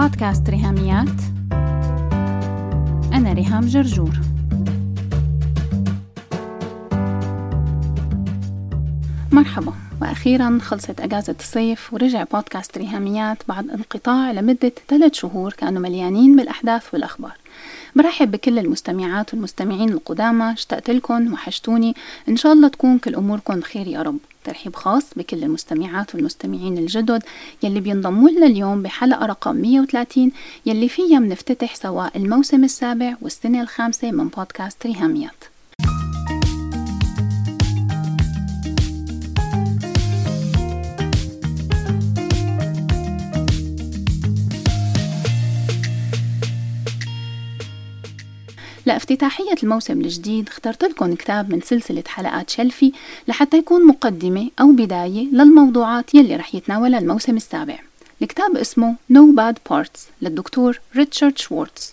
بودكاست ريهاميات. أنا ريهام جرجور. مرحبا. وأخيرا خلصت أجازة الصيف ورجع بودكاست ريهاميات بعد انقطاع لمدة ثلاث شهور كانوا مليانين بالأحداث والأخبار. برحب بكل المستمعات والمستمعين القدامى اشتقت لكم وحشتوني. إن شاء الله تكون كل أموركم بخير يا رب. ترحيب خاص بكل المستمعات والمستمعين الجدد يلي بينضموا لنا اليوم بحلقة رقم 130 يلي فيها بنفتتح سوا الموسم السابع والسنة الخامسة من بودكاست ريهاميات. لافتتاحية الموسم الجديد اخترت لكم كتاب من سلسلة حلقات شلفي لحتى يكون مقدمة أو بداية للموضوعات يلي رح يتناولها الموسم السابع. الكتاب اسمه No Bad Parts للدكتور ريتشارد شوارتز.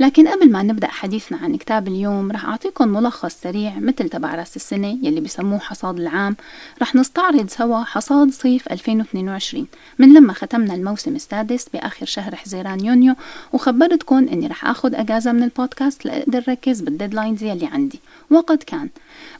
لكن قبل ما نبدأ حديثنا عن كتاب اليوم رح أعطيكم ملخص سريع مثل تبع رأس السنة يلي بسموه حصاد العام. رح نستعرض سوا حصاد صيف 2022 من لما ختمنا الموسم السادس بآخر شهر حزيران يونيو وخبرتكم أني رح أخذ أجازة من البودكاست لأقدر ركز بال deadlines يلي عندي. وقد كان.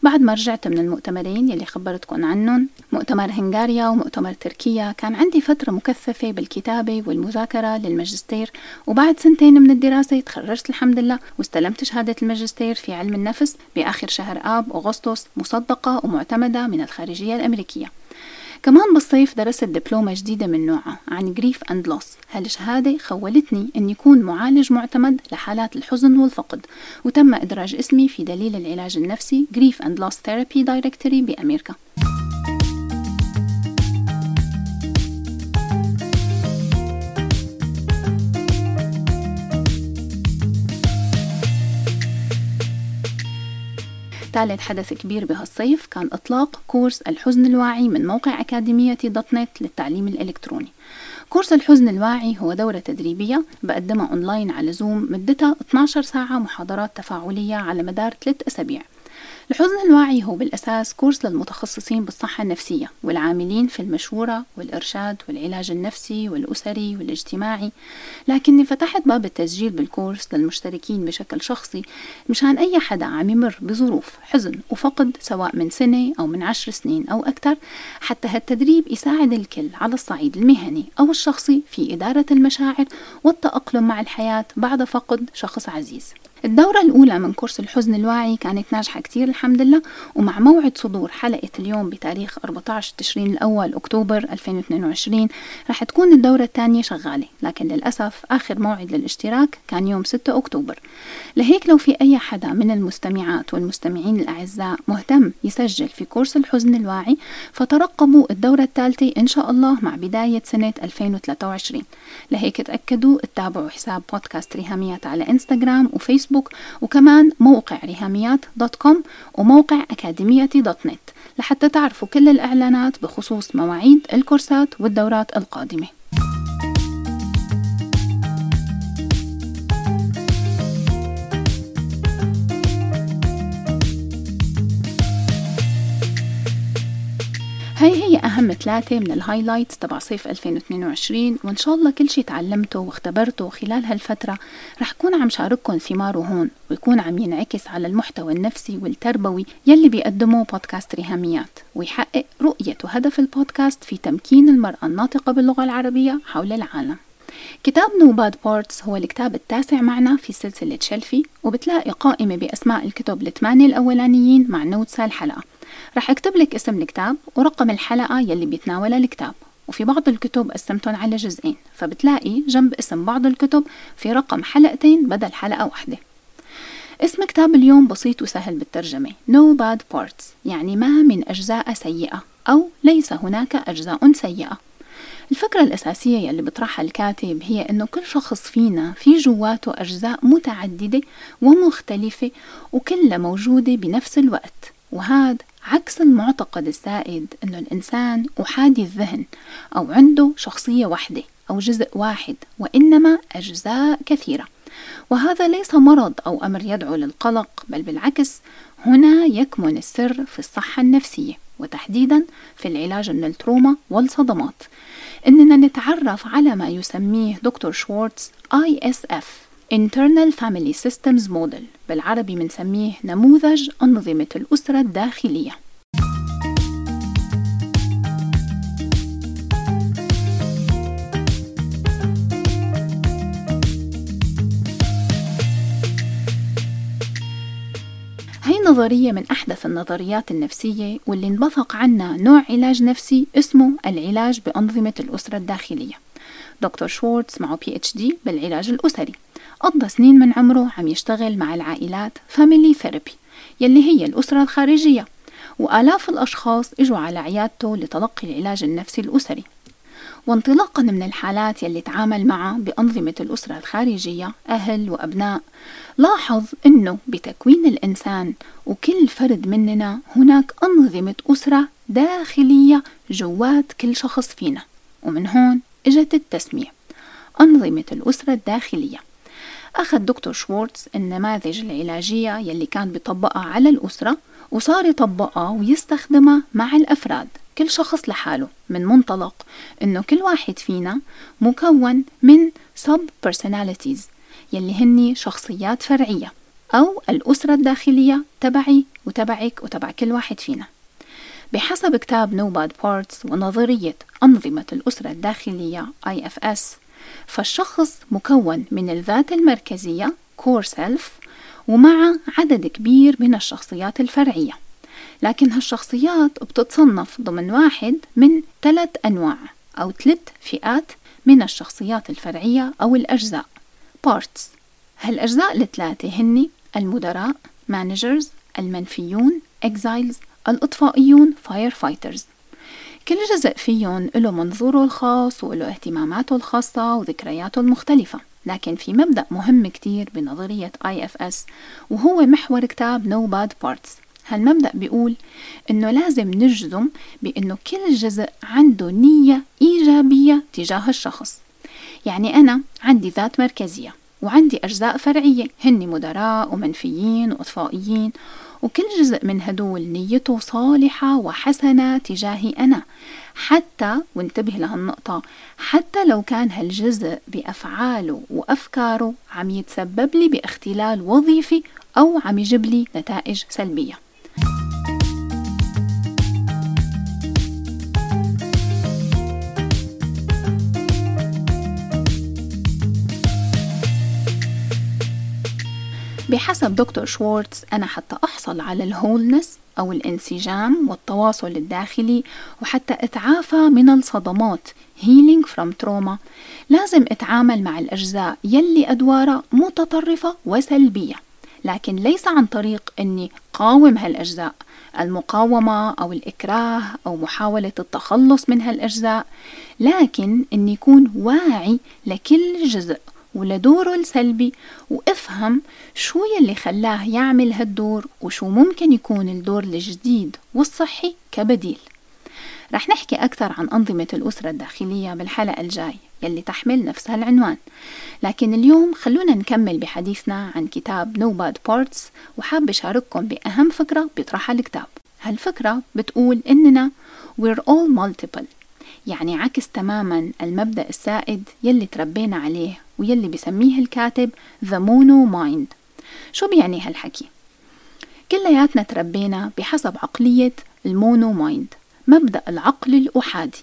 بعد ما رجعت من المؤتمرين يلي خبرتكم عنهم مؤتمر هنغاريا ومؤتمر تركيا كان عندي فترة مكثفة بالكتابة والمذاكرة للماجستير وبعد سنتين من الدراسة تخرجت الحمد لله واستلمت شهادة الماجستير في علم النفس بآخر شهر آب أغسطس مصدقة ومعتمدة من الخارجية الأمريكية. كمان بالصيف درست دبلومة جديدة من نوعها عن جريف أند لوس هالشهادة خولتني أن يكون معالج معتمد لحالات الحزن والفقد وتم إدراج اسمي في دليل العلاج النفسي Grief and Loss Therapy Directory بأمريكا. ثالث حدث كبير بهالصيف كان إطلاق كورس الحزن الواعي من موقع أكاديمية dot net للتعليم الإلكتروني. كورس الحزن الواعي هو دورة تدريبية بقدمها أونلاين على زوم مدتها 12 ساعة محاضرات تفاعلية على مدار 3 أسابيع. الحزن الواعي هو بالأساس كورس للمتخصصين بالصحة النفسية والعاملين في المشورة والإرشاد والعلاج النفسي والأسري والاجتماعي. لكني فتحت باب التسجيل بالكورس للمشتركين بشكل شخصي مشان أي حدا عم يمر بظروف حزن وفقد سواء من سنة أو من عشر سنين أو أكثر حتى هالتدريب يساعد الكل على الصعيد المهني أو الشخصي في إدارة المشاعر والتأقلم مع الحياة بعد فقد شخص عزيز. الدورة الأولى من كورس الحزن الواعي كانت ناجحة كتير الحمد لله ومع موعد صدور حلقة اليوم بتاريخ 14 تشرين الأول أكتوبر 2022 رح تكون الدورة الثانية شغالة لكن للأسف آخر موعد للاشتراك كان يوم 6 أكتوبر. لهيك لو في أي حدا من المستمعات والمستمعين الأعزاء مهتم يسجل في كورس الحزن الواعي فترقبوا الدورة الثالثة إن شاء الله مع بداية سنة 2023 لهيك تأكدوا تتابعوا حساب بودكاست ريهاميات على إنستغرام وفيسبوك. فيسبوك وكمان موقع ريهاميات dot com وموقع أكاديمية dot net لحتى تعرفوا كل الإعلانات بخصوص مواعيد الكورسات والدورات القادمة. هاي هي أهم ثلاثة من ال highlights تبع صيف 2022 وإن شاء الله كل شي تعلمته واختبرته خلال هالفترة رح كون عم شارككم ثماره هون ويكون عم ينعكس على المحتوى النفسي والتربوي يلي بيقدمه بودكاست ريهاميات ويحقق رؤية وهدف البودكاست في تمكين المرأة الناطقة باللغة العربية حول العالم. كتاب No Bad Parts هو الكتاب التاسع معنا في سلسلة Shelfie وبتلاقي قائمة بأسماء الكتب الثمانية الأولانيين مع notes الحلقة رح أكتب لك اسم الكتاب ورقم الحلقة يلي بيتناولها الكتاب. وفي بعض الكتب قسمتهم على جزئين فبتلاقي جنب اسم بعض الكتب في رقم حلقتين بدل حلقة واحدة. اسم كتاب اليوم بسيط وسهل بالترجمة. No Bad Parts يعني ما من أجزاء سيئة أو ليس هناك أجزاء سيئة. الفكرة الأساسية يلي بطرحها الكاتب هي أنه كل شخص فينا في جواته أجزاء متعددة ومختلفة وكلها موجودة بنفس الوقت. وهذا عكس المعتقد السائد أنه الإنسان أحادي الذهن أو عنده شخصية واحدة أو جزء واحد وإنما أجزاء كثيرة. وهذا ليس مرض أو أمر يدعو للقلق بل بالعكس هنا يكمن السر في الصحة النفسية وتحديدا في العلاج من التروما والصدمات. إننا نتعرف على ما يسميه دكتور شوارتز ISF Internal Family Systems Model بالعربي بنسميه نموذج أنظمة الأسرة الداخلية. هي نظرية من أحدث النظريات النفسية واللي انبثق عنها نوع علاج نفسي اسمه العلاج بأنظمة الأسرة الداخلية. دكتور شوارتز معه PhD بالعلاج الأسري. قضى سنين من عمره عم يشتغل مع العائلات family therapy يلي هي الأسرة الخارجية وآلاف الأشخاص إجوا على عيادته لتلقي العلاج النفسي الأسري. وانطلاقا من الحالات يلي تعامل معها بأنظمة الأسرة الخارجية أهل وأبناء لاحظ أنه بتكوين الإنسان وكل فرد مننا هناك أنظمة أسرة داخلية جوات كل شخص فينا. ومن هون إجت التسمية أنظمة الأسرة الداخلية. أخذ دكتور شوارتز النماذج العلاجية يلي كان بيطبقها على الأسرة وصار يطبقها ويستخدمها مع الأفراد. كل شخص لحاله من منطلق إنه كل واحد فينا مكون من sub personalities يلي هني شخصيات فرعية أو الأسرة الداخلية تبعي وتبعك وتبع كل واحد فينا. بحسب كتاب نوباد بارتس ونظرية أنظمة الأسرة الداخلية IFS فالشخص مكون من الذات المركزية core self ومع عدد كبير من الشخصيات الفرعية. لكن هالشخصيات بتتصنف ضمن واحد من ثلاث أنواع أو ثلاث فئات من الشخصيات الفرعية أو الأجزاء. Parts. هالأجزاء الثلاثة هن المدراء managers المنفيون exiles الإطفائيون firefighters. كل جزء فيهم له منظوره الخاص وله اهتماماته الخاصة وذكرياته المختلفة لكن في مبدأ مهم كتير بنظرية IFS وهو محور كتاب No Bad Parts. هالمبدأ بيقول إنه لازم نجزم بإنه كل جزء عنده نية إيجابية تجاه الشخص. يعني أنا عندي ذات مركزية وعندي أجزاء فرعية. هن مدراء ومنفيين وإطفائيين وكل جزء من هدول نيته صالحة وحسنة تجاهي أنا. حتى وانتبه لهالنقطة حتى لو كان هالجزء بأفعاله وأفكاره عم يتسبب لي باختلال وظيفي أو عم يجيب لي نتائج سلبية. بحسب دكتور شوارتز أنا حتى أحصل على الهولنس أو الانسجام والتواصل الداخلي وحتى أتعافى من الصدمات healing from trauma. لازم أتعامل مع الأجزاء يلي أدوارها متطرفة وسلبية لكن ليس عن طريق أني قاوم هالأجزاء المقاومة أو الإكراه أو محاولة التخلص من هالأجزاء لكن أني يكون واعي لكل جزء. ولدوره السلبي وافهم شو يلي خلاه يعمل هالدور وشو ممكن يكون الدور الجديد والصحي كبديل. رح نحكي أكثر عن أنظمة الأسرة الداخلية بالحلقة الجاي يلي تحمل نفس هالعنوان لكن اليوم خلونا نكمل بحديثنا عن كتاب No Bad Parts وحاب أشارككم بأهم فكرة بيطرحها الكتاب. هالفكرة بتقول إننا we're all multiple يعني عكس تماما المبدأ السائد يلي تربينا عليه ويلي بسميه الكاتب The Mono Mind شو بيعني هالحكي؟ كلياتنا تربينا بحسب عقلية ال mono mind مبدأ العقل الأحادي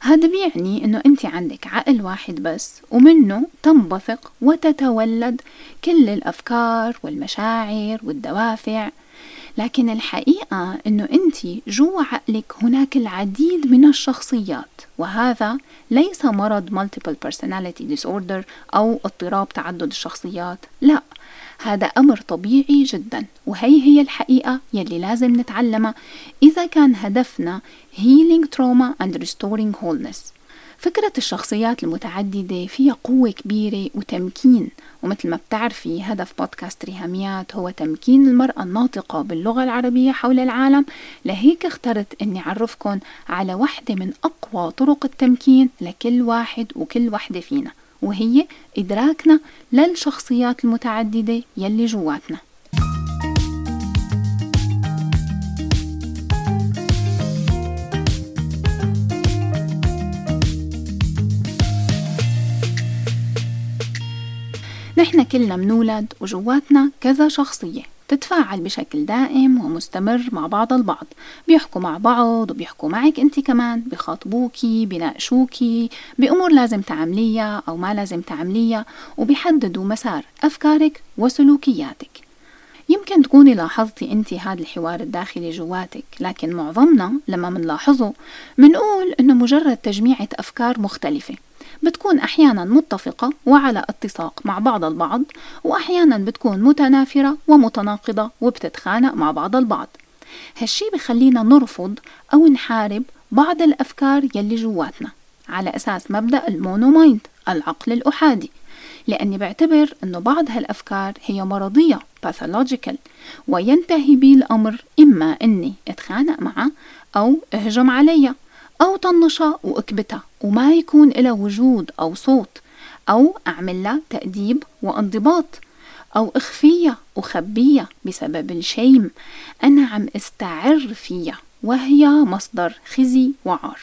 هذا بيعني إنه أنت عندك عقل واحد بس ومنه تنبثق وتتولد كل الأفكار والمشاعر والدوافع لكن الحقيقة أنه أنت جوا عقلك هناك العديد من الشخصيات وهذا ليس مرض multiple personality disorder أو اضطراب تعدد الشخصيات لا هذا أمر طبيعي جدا وهي هي الحقيقة يلي لازم نتعلمها. إذا كان هدفنا healing trauma and restoring wholeness. فكرة الشخصيات المتعددة فيها قوة كبيرة وتمكين ومثل ما بتعرفي هدف بودكاست ريهاميات هو تمكين المرأة الناطقة باللغة العربية حول العالم. لهيك اخترت إني اعرفكم على واحدة من أقوى طرق التمكين لكل واحد وكل واحدة فينا وهي إدراكنا للشخصيات المتعددة يلي جواتنا. نحن كلنا منولد وجواتنا كذا شخصية تتفاعل بشكل دائم ومستمر مع بعض البعض. بيحكوا مع بعض وبيحكوا معك انت كمان بخاطبوكي بناقشوكي بأمور لازم تعمليها أو ما لازم تعمليها وبيحددوا مسار أفكارك وسلوكياتك. يمكن تكوني لاحظتي انت هذا الحوار الداخلي جواتك لكن معظمنا لما منلاحظه منقول إنه مجرد تجميعة أفكار مختلفة. بتكون أحيانا متفقة وعلى اتساق مع بعض البعض وأحيانا بتكون متنافرة ومتناقضة وبتتخانق مع بعض البعض. هالشي بخلينا نرفض أو نحارب بعض الأفكار يلي جواتنا على أساس مبدأ ال mono mind العقل الأحادي. لأني بعتبر أنه بعض هالأفكار هي مرضية pathological وينتهي بي الأمر إما أني أتخانق معه أو أهجم عليها. أو طنشها وأكبتها وما يكون لها وجود أو صوت أو أعمل لها تأديب وانضباط أو أخفيها وخبيها بسبب ال shame. أنا عم استعر فيها وهي مصدر خزي وعار.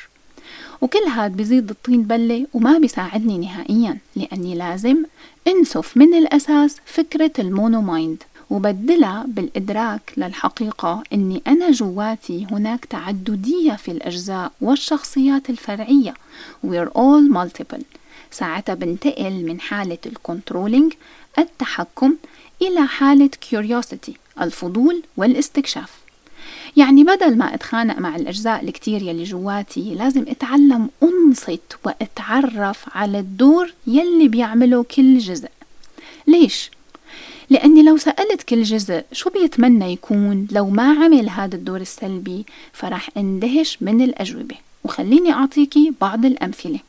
وكل هاد بزيد الطين بلة وما بيساعدني نهائيا لأني لازم إنسف من الأساس فكرة ال mono mind وبدلها بالإدراك للحقيقة أني أنا جواتي هناك تعددية في الأجزاء والشخصيات الفرعية. We're all multiple. ساعتها بنتقل من حالة الكنترولينج التحكم إلى حالة curiosity الفضول والاستكشاف. يعني بدل ما أتخانق مع الأجزاء الكتير يلي جواتي لازم أتعلم أنصت وأتعرف على الدور يلي بيعمله كل جزء. ليش؟ لأني لو سألت كل جزء شو بيتمنى يكون لو ما عمل هذا الدور السلبي فرح اندهش من الأجوبة. وخليني أعطيكي بعض الأمثلة.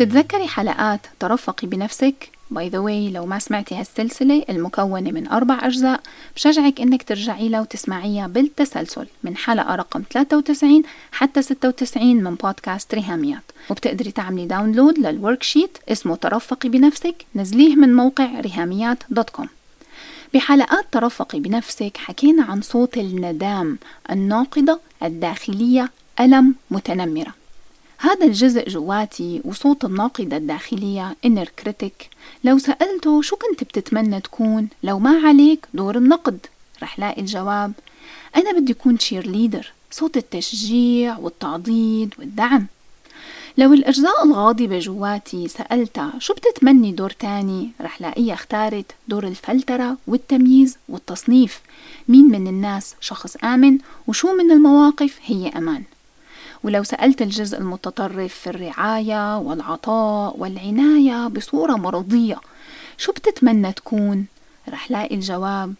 بتتذكري حلقات ترفقي بنفسك؟ by the way لو ما سمعتي هالسلسلة المكونة من أربع أجزاء بشجعك إنك ترجعي لها وتسمعيها بالتسلسل من حلقة رقم 93 حتى 96 من بودكاست ريهاميات. وبتقدري تعملي download لل worksheet اسمه ترفقي بنفسك نزليه من موقع ريهاميات dot com بحلقات ترفقي بنفسك حكينا عن صوت الندام الناقدة الداخلية المتنمرة. هذا الجزء جواتي وصوت الناقدة الداخلية inner critic لو سألته شو كنت بتتمنى تكون؟ لو ما عليك دور النقد. رح لاقي الجواب. أنا بدي أكون تشير ليدر صوت التشجيع والتعضيد والدعم. لو الأجزاء الغاضبة جواتي سألتها شو بتتمني دور تاني؟ رح لاقيها اختارت دور الفلترة والتمييز والتصنيف. مين من الناس شخص آمن وشو من المواقف هي أمان؟ ولو سألت الجزء المتطرف في الرعاية والعطاء والعناية بصورة مرضية شو بتتمنى تكون؟ رح لاقي الجواب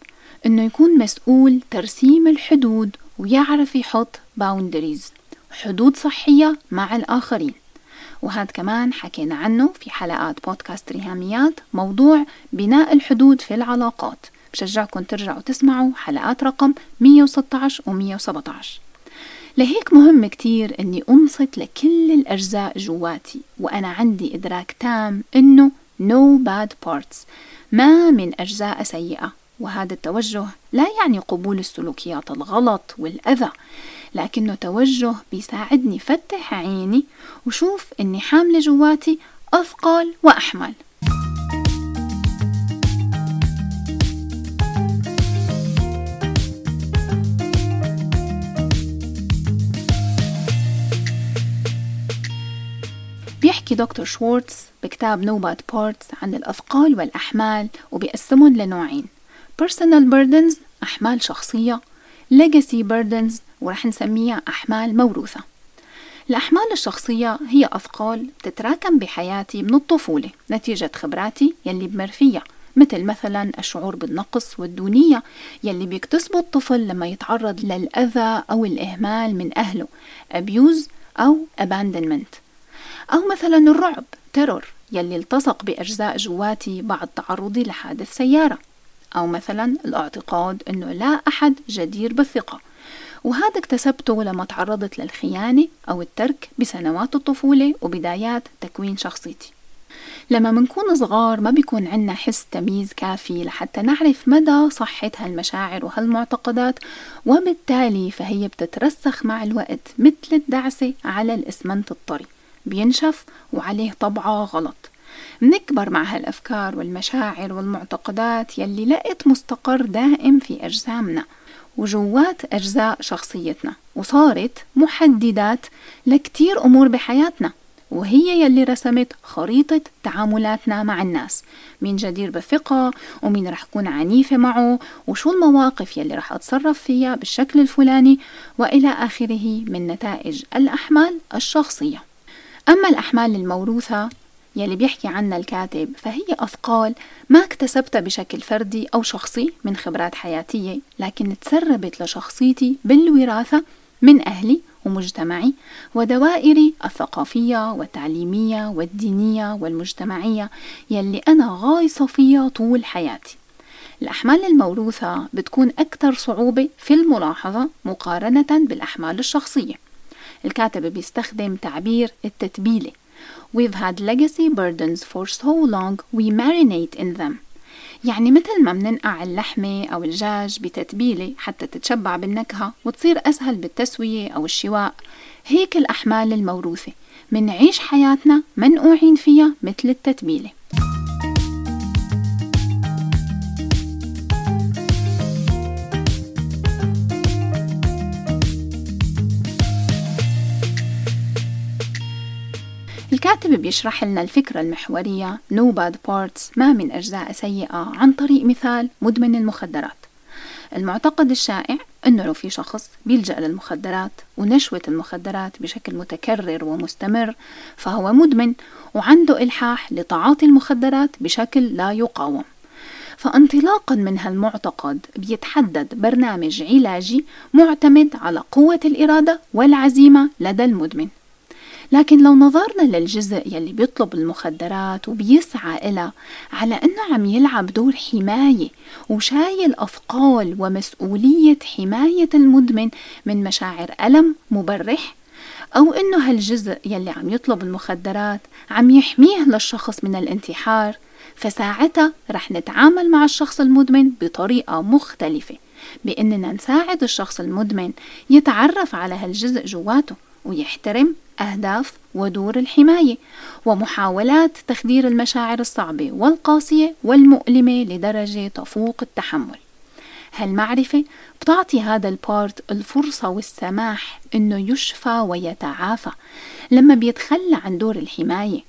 إنه يكون مسؤول ترسيم الحدود ويعرف يحط باوندريز حدود صحية مع الآخرين. وهذا كمان حكينا عنه في حلقات بودكاست ريهاميات موضوع بناء الحدود في العلاقات. بشجعكم ترجعوا تسمعوا حلقات رقم 116 و 117 لهيك مهم كتير أني أنصت لكل الأجزاء جواتي وأنا عندي إدراك تام أنه no bad parts ما من أجزاء سيئة. وهذا التوجه لا يعني قبول السلوكيات الغلط والأذى لكنه توجه بيساعدني فتح عيني وشوف أني حاملة جواتي أثقال وأحمال بيحكي دكتور شوارتز بكتاب نوبات بارتس عن الأثقال والأحمال وبيقسمهم لنوعين. Personal burdens أحمال شخصية. Legacy burdens ورح نسميها أحمال موروثة. الأحمال الشخصية هي أثقال بتتراكم بحياتي من الطفولة نتيجة خبراتي يلي بمر فيها مثل مثلا الشعور بالنقص والدونية يلي بيكتسبه الطفل لما يتعرض للأذى أو الإهمال من أهله abuse أو abandonment. أو مثلا الرعب ترور يلي التصق بأجزاء جواتي بعد تعرضي لحادث سيارة. أو مثلا الاعتقاد أنه لا أحد جدير بالثقة. وهذا اكتسبته لما تعرضت للخيانة أو الترك بسنوات الطفولة وبدايات تكوين شخصيتي. لما منكون صغار ما بيكون عنا حس تمييز كافي لحتى نعرف مدى صحة هالمشاعر وهالمعتقدات وبالتالي فهي بتترسخ مع الوقت مثل الدعسة على الإسمنت الطري. بينشف وعليه طبعة غلط. منكبر مع هالأفكار والمشاعر والمعتقدات يلي لقت مستقر دائم في أجسامنا وجوات أجزاء شخصيتنا وصارت محددات لكتير أمور بحياتنا وهي يلي رسمت خريطة تعاملاتنا مع الناس مين جدير بثقة ومين رح كون عنيفة معه وشو المواقف يلي رح أتصرف فيها بالشكل الفلاني وإلى آخره من نتائج الأحمال الشخصية. أما الأحمال الموروثة يلي بيحكي عنها الكاتب فهي أثقال ما اكتسبتها بشكل فردي أو شخصي من خبرات حياتية لكن تسربت لشخصيتي بالوراثة من أهلي ومجتمعي ودوائري الثقافية والتعليمية والدينية والمجتمعية يلي أنا غايصة فيها طول حياتي. الأحمال الموروثة بتكون أكثر صعوبة في الملاحظة مقارنة بالأحمال الشخصية. الكاتب بيستخدم تعبير التتبيلة. We've had legacy burdens for so long we marinate in them. يعني مثل ما مننقع اللحمة أو الدجاج بتتبيلة حتى تتشبع بالنكهة وتصير أسهل بالتسوية أو الشواء. هيك الأحمال الموروثة. منعيش حياتنا منقوعين فيها مثل التتبيلة. الكاتب بيشرح لنا الفكرة المحورية. No Bad Parts ما من أجزاء سيئة. عن طريق مثال مدمن المخدرات. المعتقد الشائع أنه لو في شخص بيلجأ للمخدرات ونشوة المخدرات بشكل متكرر ومستمر فهو مدمن وعنده إلحاح لتعاطي المخدرات بشكل لا يقاوم. فانطلاقا من هالمعتقد بيتحدد برنامج علاجي معتمد على قوة الإرادة والعزيمة لدى المدمن. لكن لو نظرنا للجزء يلي بيطلب المخدرات وبيسعى إلها على أنه عم يلعب دور حماية وشايل أثقال ومسؤولية حماية المدمن من مشاعر ألم مبرح أو إنه هالجزء يلي عم يطلب المخدرات عم يحميه للشخص من الانتحار فساعتها رح نتعامل مع الشخص المدمن بطريقة مختلفة بإننا نساعد الشخص المدمن يتعرف على هالجزء جواته. ويحترم أهداف ودور الحماية ومحاولات تخدير المشاعر الصعبة والقاسية والمؤلمة لدرجة تفوق التحمل. هالمعرفة بتعطي هذا ال part الفرصة والسماح إنه يشفى ويتعافى. لما بيتخلى عن دور الحماية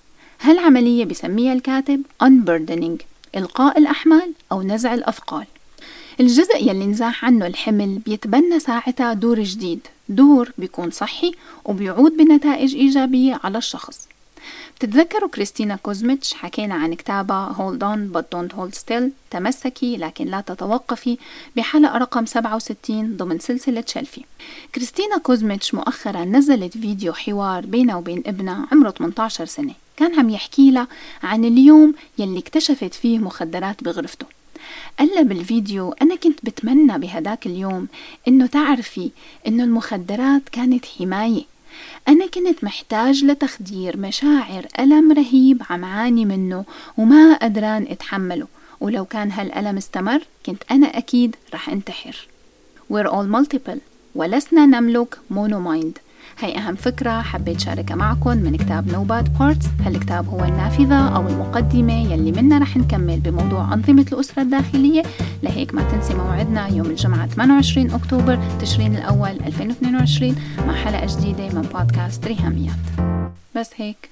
هالعملية بسميها الكاتب unburdening إلقاء الأحمال أو نزع الأثقال. الجزء يلي نزاح عنه الحمل بيتبنى ساعتها دور جديد. دور بيكون صحي وبيعود بنتائج إيجابية على الشخص. بتتذكروا كريستينا كوزميتش؟ حكينا عن كتابها Hold on but don't hold still تمسكي لكن لا تتوقفي بحلقة رقم 67 ضمن سلسلة شلفي كريستينا كوزميتش مؤخرا نزلت فيديو حوار بينها وبين ابنها عمره 18 سنة. كان عم يحكي لها عن اليوم يلي اكتشفت فيه مخدرات بغرفته. قال بالفيديو أنا كنت بتمنى بهداك اليوم إنه تعرفي إنه المخدرات كانت حماية. أنا كنت محتاج لتخدير مشاعر ألم رهيب عم عاني منه وما قدران أتحمله. ولو كان هالألم استمر كنت أنا أكيد رح أنتحر. We're all multiple. ولسنا نملك مونومايند هي أهم فكرة حبيت شاركها معكم من كتاب No Bad Parts. هالكتاب هو النافذة أو المقدمة يلي منا رح نكمل بموضوع أنظمة الأسرة الداخلية. لهيك ما تنسي موعدنا يوم الجمعة 28 أكتوبر تشرين الأول 2022 مع حلقة جديدة من بودكاست ريهاميات. بس هيك.